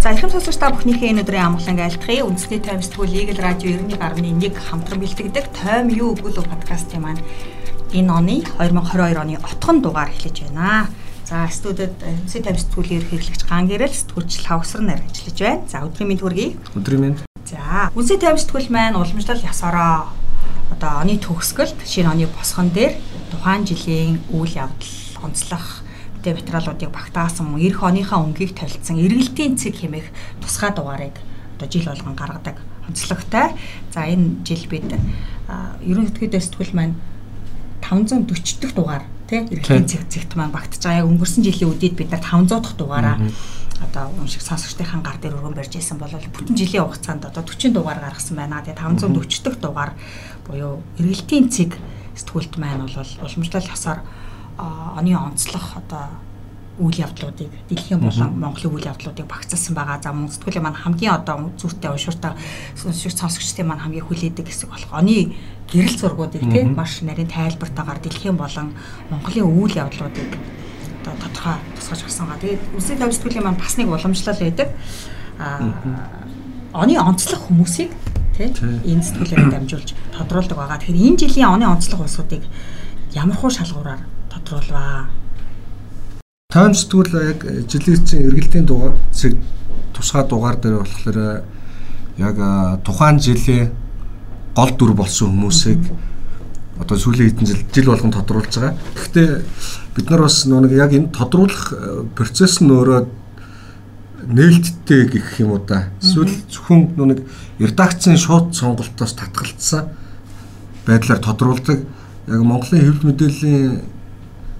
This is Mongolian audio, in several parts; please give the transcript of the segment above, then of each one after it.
За эрхэм сонсогч та бүхнийхээ энэ өдрийн амгалан айлтгая. Үндэсний тайм сэтгүүл Eagle Radio 91.1 хамтран бэлтгэдэг Тайм юу өгөл подкастын маань энэ оны 2022 оны отхон дугаар эхлэж байна. За студид үндэсний тайм сэтгүүлийн ерөнхийлөгч Ган Гэрэл сэтгүүлч Лавсар нар ажиллаж байна. За өдрийн мэнд хүргэе. Өдрийн мэнд. За үндэсний тайм сэтгүүл маань уламжлал ясаараа одоо оны төгсгөлд шинэ оны босгон дээр тухайн жилийн үйл явдал онцлох тэ материалуудыг багтаасан мөн эх оныхаа өнгийг толилцсон эргэлтийн цэг хэмээх тусгай дугаарыг одоо жил болгон гаргадаг онцлогтой. За энэ жил бид ерөн хөтгөдөө сэтгүүл маань 540 дахь дугаар тий эргэлтийн цэг цэгт маань багтаж байгаа. Яг өнгөрсөн жилийн үдийд бид нар 500 дахь дугаараа одоо уншиг сонсогчдын гар дээр өргөн барьж исэн бол бүтэн жилийн хугацаанд одоо 40 дугаар гаргасан байна. Тэгээ 540 дахь дугаар буюу эргэлтийн цэг сэтгүүлт маань бол уламжлал хасаар оны онцлох одоо үйл явдлуудыг дэлхийн болон Монголын үйл явдлуудыг багцсан байгаа. За мөн сэтгүүлийн маань хамгийн одоо зүйтэй уншууртай сонсогч сонсогчдын маань хамгийн хүлээдэг хэсэг болох оны гэрэл зургуудыг тийм маш нарийн тайлбартаагаар дэлхийн болон Монголын үйл явдлуудыг одоо тодорхой тусгаж авсан га. Тэгээд үсэг тав сэтгүүлийн маань бас нэг уламжлал байдаг. Аа оны онцлог хүмүүсийг тийм энэ сэтгүүлээр дамжуулж тодруулдаг байгаа. Тэгэхээр энэ жилийн оны онцлог улсуудыг ямар хуу шалгуураар тодруулваа. Тайм сэтгүүл яг жилийн чинь эргэлтийн дугаар цэг тусгай дугаар дээр болохоор яг тухайн жилийн гол дүр болсон хүмүүсийг одоо сүүлийн хэдэн жил жил болгон тодруулж байгаа. Гэхдээ бид нар бас нэг яг энэ тодруулах процесс нь өөрөө нээлттэй гэх юм уу да. Эсвэл зөвхөн нэг редакцийн шууд сонголтоос татгалцсан байдлаар тодруулдаг. Яг Монголын хэвлэл мэдээллийн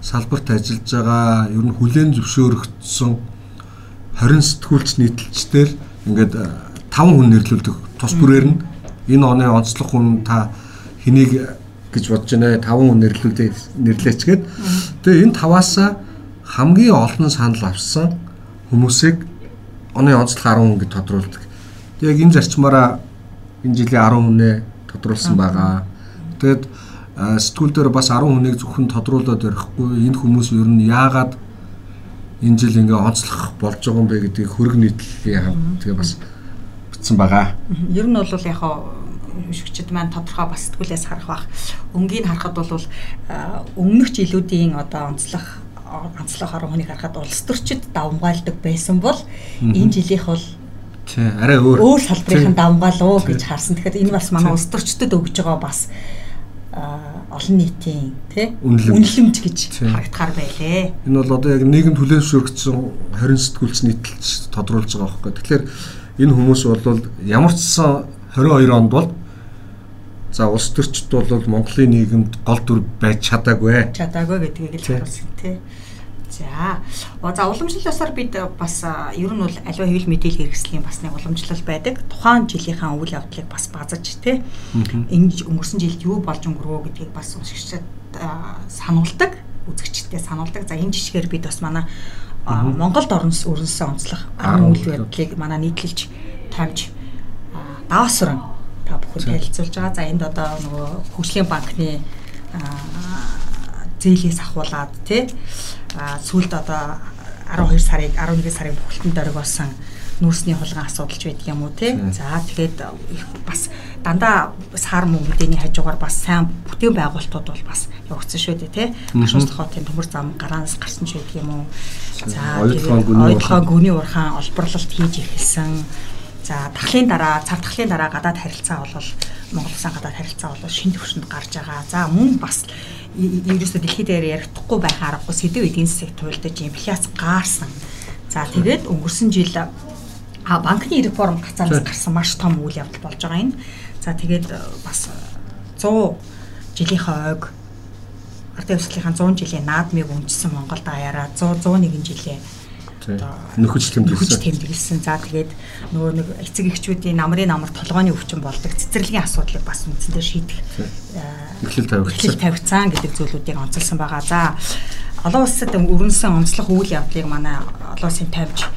салбарт ажиллаж байгаа ер нь хүлээн зөвшөөрөгдсөн 20 сэтгүүлч нийтлэлчдэр ингээд 5 хүн нэрлүүлдэг. Тус бүрээр нь энэ оны онцлог хүн та хэнийг гэж бодож байна? 5 хүн нэрлүүлээ нэрлээч гээд тэгээ энэ таваасаа хамгийн олон санал авсан хүмүүсийг оны онцлог 10 хүн гэж тодруулдаг. Яг энэ зарчмаараа энэ жилийн 10 хүнээ тодруулсан байгаа. Тэгээд сэтгүүл дээр бас 10 хүнийг зөвхөн тодруулаад ярихгүй энэ хүмүүс ер нь яагаад энэ жил ингээ онцлох болж байгаа юм бэ гэдгийг хөрөг нийтлэлийн хамт тэгээ бас бичсэн байгаа. Ер нь бол яг өшгчд маань тодорхой бас сэтгүүлээс харах бах. Өнгийг харахад бол өмнөх жилүүдийн одоо онцлох онцлох 10 хүнийг харахад улс төрчид давмгаалдаг байсан бол энэ жилийнх бол тий арай өөр. өөр салбарын давмгаал уу гэж харсан. Тэгэхээр энэ бас манай улс төрчдөд өгж байгаа бас олон нийтийн тий үнэлэмж гэж харагдахаар байлээ. Энэ бол одоо яг нийгэм хүлээн зөвшөөрөгдсөн 20 сэтгүүлч нийтэлж тодруулж байгаа байхгүй. Тэгэхээр энэ хүмүүс бол ямар ч сан 22 онд бол за улс төрчд бол Монголын нийгэмд гол дүр байж чадаагүй. Чадаагүй гэдгийг л харуулсан тий. За. За уламжлалаасаар бид бас ер нь бол аливаа хэвлэл мэдээлэл хэрэгслийн бас нэг уламжлал байдаг. Тухайн жилийнхаа үйл явдлыг бас базаж тий. Энэ өнгөрсөн жилд юу болж өнгөрөө гэдгийг бас уншигчдад сануулдаг, үзэгчдэд сануулдаг. За энэ жишгээр бид бас манай Монголд орнос өрнөсөн онцлог 10 үйл явдлыг манай нийтлэлж тавьж даваасран та бүхэн танилцуулж байгаа. За энд одоо нөгөө хөгжлийн банкны зээлээс ахуулаад тий сүүлд одоо 12 сарыг 11 сарын бүхэлдэнд дөргөөсөн нүүрсний хулгайн асуудалч байдаг юм уу тий. За тэгээд бас дандаа сар мөн мэдээний хажуугаар бас сайн бүтээн байгуулалтууд бол бас явагдсан шүү дээ тий. Ашууслах хотын төмөр зам гараанаас гарсан ч байдаг юм уу. За ойлгоо гүний урхан олборлолт хийж эхэлсэн. За тахлын дараа цар тахлын дараа гадаад харилцаа бол Монгол улсын гадаад харилцаа бол шинэ төвшөнд гарч байгаа. За мөн бас ерөөсөө дэлхийд дээр ярихдаггүй байх аргагүй сэдв эдийн засаг туйлдаж инфляц гаарсан. За тэгээд өнгөрсөн жил а банкны реформ гацаанаас гарсан маш том үйл явдал болж байгаа энэ. За тэгээд э, бас 100 жилийнхээ ойг ардын хувьсгалынхаа 100 жилийн наадмыг өмчсөн Монголд аяараа 100 101 жилийн нөхөж тэмдэглэсэн. За тэгээд нөгөө нэг эцэг эхчүүдийн намрын намар толгойн өвчин болдог цэцэрлэгийн асуудлыг бас үндсэндээ шийдэх эхлэл тавигдсан. Эхлэл тавигдсан гэдэг зүйлүүдийг онцолсон байгаа. За олон улсад өрнөсөн онцлог үйл явдлыг манай олон улсын тавьж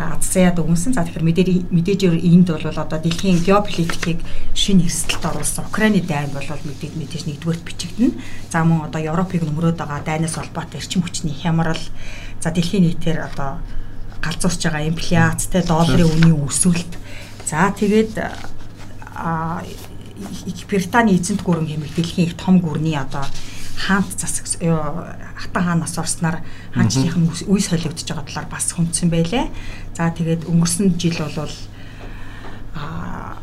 азсаяад өгнсөн. За тэгэхээр мэдээж мэдээж энд бол одоо дэлхийн геополитикийг шинэ эрсдэлд оруулсан Украины дайн бол мэдээж мэдээж нэгдүгээрт бичигдэнэ. За мөн одоо Европыг нөмрөөд байгаа дайнаас холбоотой эрчим хүчний хямрал за дэлхийн нийтээр одоо галзуурч байгаа инфляц те долларын үнийн өсвөлт. За тэгээд а Британий эзэнт гүрэн хэмээх дэлхийн их том гүрний одоо хаант засаг хатан хаанаас орсноор хаанчлалын үе солигдож байгаа талаар бас хүндсэн байлээ. За тэгээд өнгөрсөн жил бол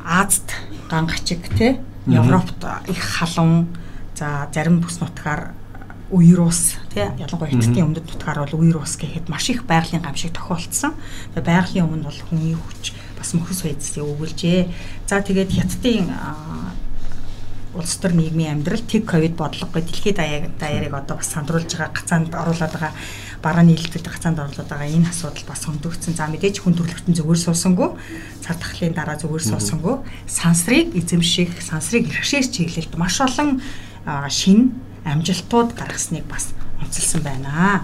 Азад гангачиг тий Европт их халуун за зарим бүс нутгаар үер ус тий ялангуяа эцгийн өмнөд нутгаар бол үер ус гэхэд маш их байгалийн гамшиг тохиолдсон. Тэгээ байгалийн өмнө бол хүний хүч бас мөхс байдсыг өгүүлжээ. За тэгээд хятадын улс төр нийгмийн амьдрал тэг ковид бодлогогүй дэлхийд даяарыг одоо бас сандруулж байгаа гацаанд оруулаад байгаа бараа нийлдэд гацаанд оруулаад байгаа энэ асуудал бас хөндөгдсөн. За мэдээж хүн төрөлхтөн зүгээр суусангүй цар тахлын дараа зүгээр суусангүй сансрыг эзэмших, сансрыг иргэшээс чиглэлд маш олон шин амжилтууд гаргасныг бас онцлсан байна.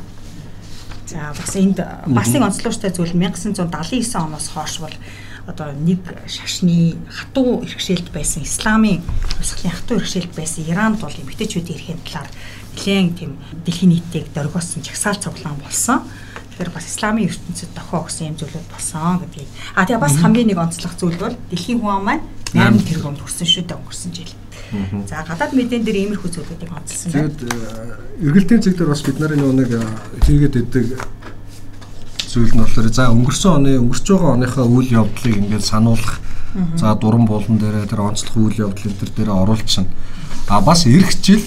За бас энд бас нэг онцлогчтой зүйл 1979 оноос хойш бол одоо нэг шашны хатуу иргэшээлт байсан исламын хувьсгалын хатуу иргэшээлт байсан Иранд бол эмгтээчүүдийн эрхийн талаар нэлээд тийм дэлхийн нийтийг дөргиосон жагсаал цуглаан болсон. Тэгэхээр бас исламын ертөнцид дохоо өгсөн юм зүйлүүд болсон гэдгийг. А тэгээ бас хамгийн нэг онцлог зүйл бол дэлхийн хүн маань 8 тэрбум төрсөн шүү дээ өнгөрсөн жил. За гадаад мэдэн дээр иймэрхүү зүйлүүдийг онцлсан байна. Тэгээд э, эргэлтийн зэг дээр бас бид нарын нэг э, хийгээд идэг зүйл нь болохоор за өнгөрсөн оны өнгөрч байгаа оныхаа үйл явдлыг ингээд сануулах за дуран булан дээр тэр онцлог үйл явдал энэ төр дээр оруулчихна. А бас эх жил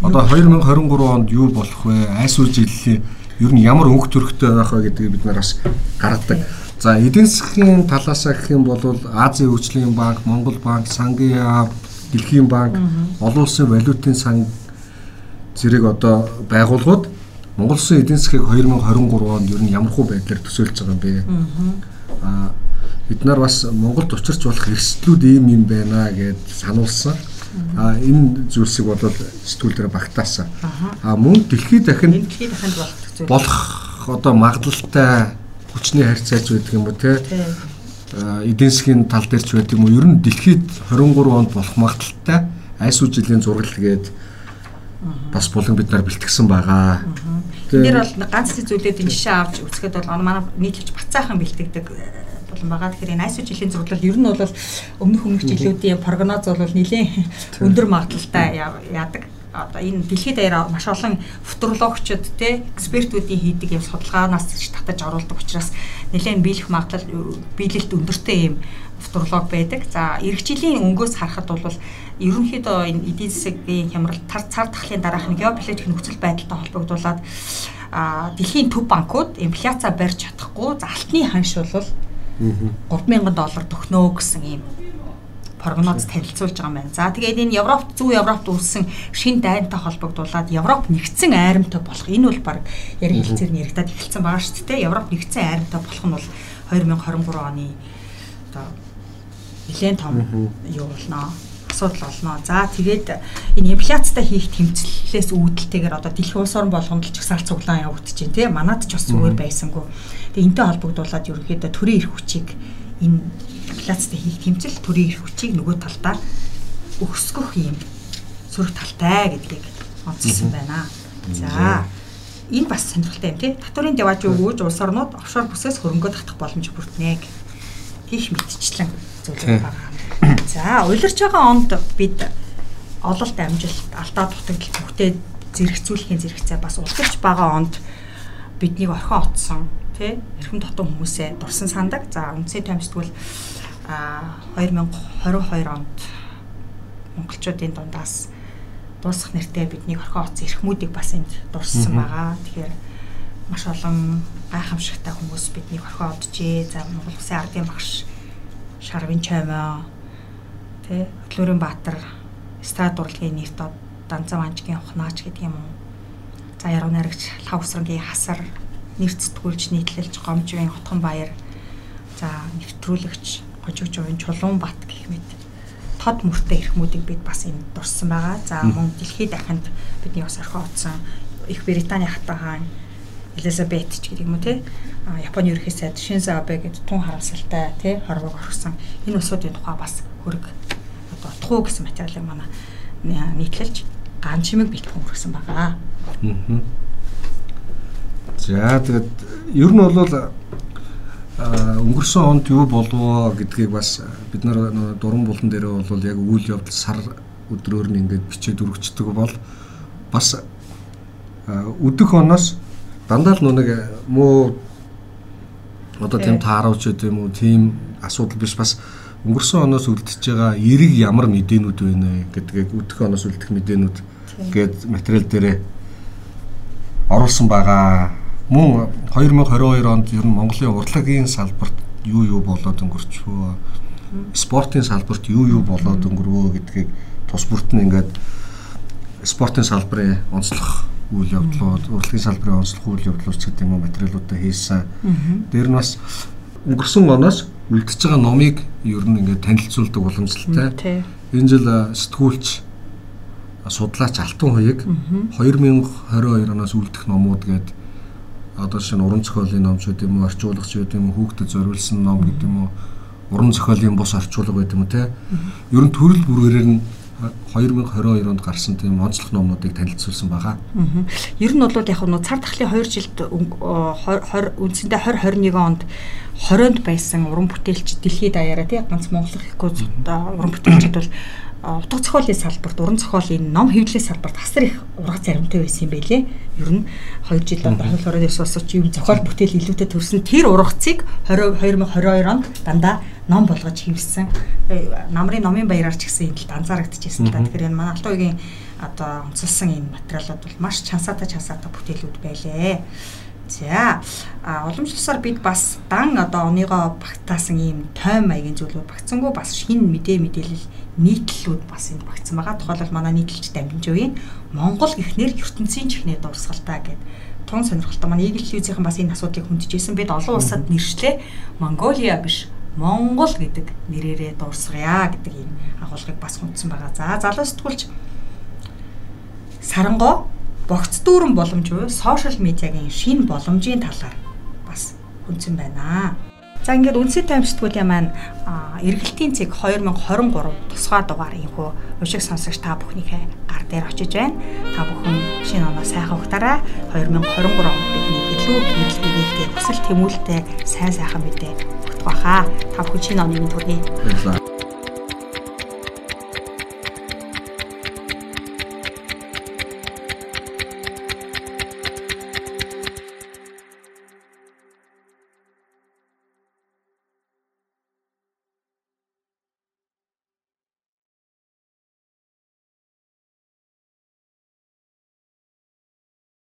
одоо 2023 онд юу болох вэ? Айс үйл жилийн ер нь ямар өнгө төрхтэй байх вэ гэдгийг бид нар бас гаргадаг. За эдийн засгийн талаасаа гэх юм бол Азийн хөгжлийн банк, Монгол банк, Сангийн Дэлхийн банк, олон улсын валютын сан зэрэг одоо байгууллагууд Монгол улсын эдийн засгийг 2023 онд ер нь ямар хуу байдлаар төсөөлж байгаа юм бэ? Аа бид нар бас Монголд учирч болох эрсдлүүд ийм юм байна гэд сануулсан. А энэ зүйлсийг бол сэтгүүл дээр багтаасан. А мөн дэлхийд дахин болох одоо магадлалтай хүчний харьцааж байдаг юм уу те эдийн засгийн тал дээр ч байдаг юм уу? Ер нь дэлхийд 23 онд болох магадaltaй айсуу жилийн зургал гээд бас булан бид нар бэлтгэсэн байгаа. Тэр бол ганц зүйлүүд энэ жишээ авч үзэхэд бол манай нийтлэгч бацаахан бэлтгэдэг э, болон байгаа. Тэгэхээр энэ айсуу жилийн зураглал ер нь бол өмнөх өмнөх жилүүдийн прогноз бол нэлээд өндөр магадaltaй яадаг одоо энэ дэлхийд даяар маш олон футурологчид те экспертүүдийн хийдэг юм судалгаанаас татаж оруулдаг учраас нэлээд биелэх магадлал биелэлт өндөртэй юм футуролог байдаг. За эх жилийн өнгөөс харахад бол ерөнхийдөө энэ эдийн засгийн хямрал цар тахлын дараах геополитик нөхцөл байдалтай холбогдуулаад дэлхийн төв банкуд инфляцаа барьж чадахгүй за алтны ханш бол 3000 доллар төгнөө гэсэн ийм прогноз танилцуулж байгаа юм байна. За тэгээд энэ Европ зүүн Европт үүссэн шин дайнтай холбогдуулаад Европ нэгдсэн айрамтай болох энэ бол баг яриг хэлцээр нь яригадад эхэлсэн байгаа шүү дээ. Европ нэгдсэн айрамтай болох нь бол 2023 оны одоо нэлээд том юу болно асуудал олно. За тэгээд энэ инфляцтай хийх тэмцлээс үүдэлтэйгээр одоо дэлхийн улс орн болгонд л чагсаалт цуглаан явагдаж байна тийм манад ч бас зүгээр байсангүй. Тэгээд энтэй холбогдуулаад ерөнхийдөө төрийн эрх хүчийг энэ инфляцтай хийх тэмцэл төрийн эрх хүчийг нөгөө талдаа өсгөх юм сөрөг талтай гэдгийг онцлсан байна. За энэ бас сонирхолтой юм тий. Татварын деваж өгөөж улс орнууд офшор бүсээс хөрөнгөө татах боломж бүрднэ гэх мэдчлэн зүйлүүд байгаа. За улирч байгаа онд бид ололт амжилт алдаа дутагдал бүхтэй зэрэгцүүлэхийн зэрэгцээ бас улирч байгаа онд биднийг орхион отсон тий эрхэм дотон хүмүүсээ дурсан сандаг. За үндсээ томсдгол а 2022 онд монголчуудын дундаас дуусах нэртэй бидний орхион оц эрхмүүдийг бас энд дурссан байгаа. Тэгэхээр маш олон гайхамшигтай хүмүүс бидний орхион оджээ. За Монгол Улсын ардын багш Шарвин Чаймаа тэ Хөтлөөрийн Баатар эстрад урлагийн нэрт Данцан Манжгийн ухнаач гэдэг юм уу. За яруу найрагч Лавсрангийн хасар нэрт сэтгүүлч нийтлэлж Гомжвын Хотхон баяр за нэвтрүүлэгч хожигч уян чулуун бат гэх мэт тод мөртэй эрхмүүдийг бид бас энд дурсан байгаа. За мөн дэлхийд дахинд бидний бас орхио утсан их Британий хатан хаан Элизабет ч гэдэг юм уу те Японы ерөнхий сайд Шинзо Абе гэдэг тун харамсалтай те хорвог орхисон. Энэ усуудын тухай бас хөрг одоо утгуу гэсэн материалыг манай нийтлэлж ган чимэг бэлтгэн хүргэсэн байгаа. За тэгээд ер нь бол өнгөрсөн онд юу болов гэдгийг бас бид нар дуран булан дээрээ бол яг үйл явдал сар өдрөөр нь ингээд бичээд өргөцдөг бол бас өдөх оноос дандаа л нэг муу одоо тийм тааруулж гэдэг юм уу тийм асуудал биш. Бас өнгөрсөн оноос үлдчихэж байгаа эрэг ямар мэдээнүүд байна гэдгийг өдөх оноос үлдэх мэдээнүүд гээд материал дээрээ оруулсан байгаа мөн 2022 онд ер нь Монголын урлагийн салбарт юу юу болоод өнгөрчвөө спортын салбарт юу юу болоод өнгөрвөө гэдгийг тус бүртэн ингээд спортын салбарын онцлог үйл явдлууд, урлагийн салбарын онцлог үйл явдлууд гэдэг юм уу материалуудаа хийсэн. Дээр нь бас өнгөрсөн оноос үлдчихэж байгаа номыг ер нь ингээд танилцуулдаг боломжтой. Энэ жил сэтгүүлч судлаач Алтан хуйг 2022 оноос үлдэх номууд гэдэг одоо шинэ уран зохиолын ном ч гэдэг юм уу орчуулагч гэдэг юм хүүхдэд зориулсан ном гэдэг юм уу уран зохиолын бус орчуулга гэдэг юм те? Ер нь төрөл бүрээрээ нь 2022 онд гарсан тийм онцлог номнуудыг танилцуулсан байгаа. Ер нь бол яг нь цар тахлын 2 жилд 20 үндсэндээ 2021 онд 20-нд байсан уран бүтээлч дэлхийд даяараа тий ганц Монгол ихгүй уран бүтээлчд бол утга зохиолын салбарт уран зохиолын ном хэвлэлийн салбарт хасар их ургац заримтай байсан юм байлээ. Ер нь 2 жил одоо хууль хорон ёс усч юм зохиол бүтээл илүүтэй төрсэн тэр ургацыг 2022 онд дандаа ном болгож хийвсэн. Э, намрын номын баяраар ч гэсэн энэ талд анзаарэгдэжсэн л да. Тэгэхээр энэ манай Алтан уягийн одоо онцлсан энэ материалууд бол маш чансаатай чансаатай бүтээлүүд байлээ. За а уламжлалсаар бид бас дан одоо оныгоо багтаасан ийм тойм маягийн зүйлүүд багцсангүй бас шинэ мэдээ мэдээлэл нийтлэлүүд бас энд багтсан байгаа. Тухайлбал манай нийтлэлч Дамжинжовын Монгол гэхнэр ертөнцийн чихнээ дурсгалтай гэдэг тун сонирхолтой манай News-ийн бас энэ асуудлыг хүндэжсэн. Бид олон улсад нэршлээ Монголиа биш Монгол гэдэг нэрээрээ дуусгая гэдэг ийм агуулгыг бас хүндсэн байгаа. За залуу сэтгүүлч Сарангоо богц дүүрэн боломж буюу сошиал медиагийн шинэ боломжийн талаар бас хүндсэн байна. За ингээд үндэсний тайм сэтгүүлийн маань эргэлтийн цэг 2023 тусгай дугаар инхүү уншиг сонсогч та бүхнийхээ гар дээр очиж байна. Та бүхэн шинэ оноо сайхан ухтаарай. 2023 онд бидний илүү гэрэл гэрэлтэй хүсэл тэмүүлэлтэй сайн сайхан мэдээ өгөх баха. Та бүхэн шинэ оны минь төргий.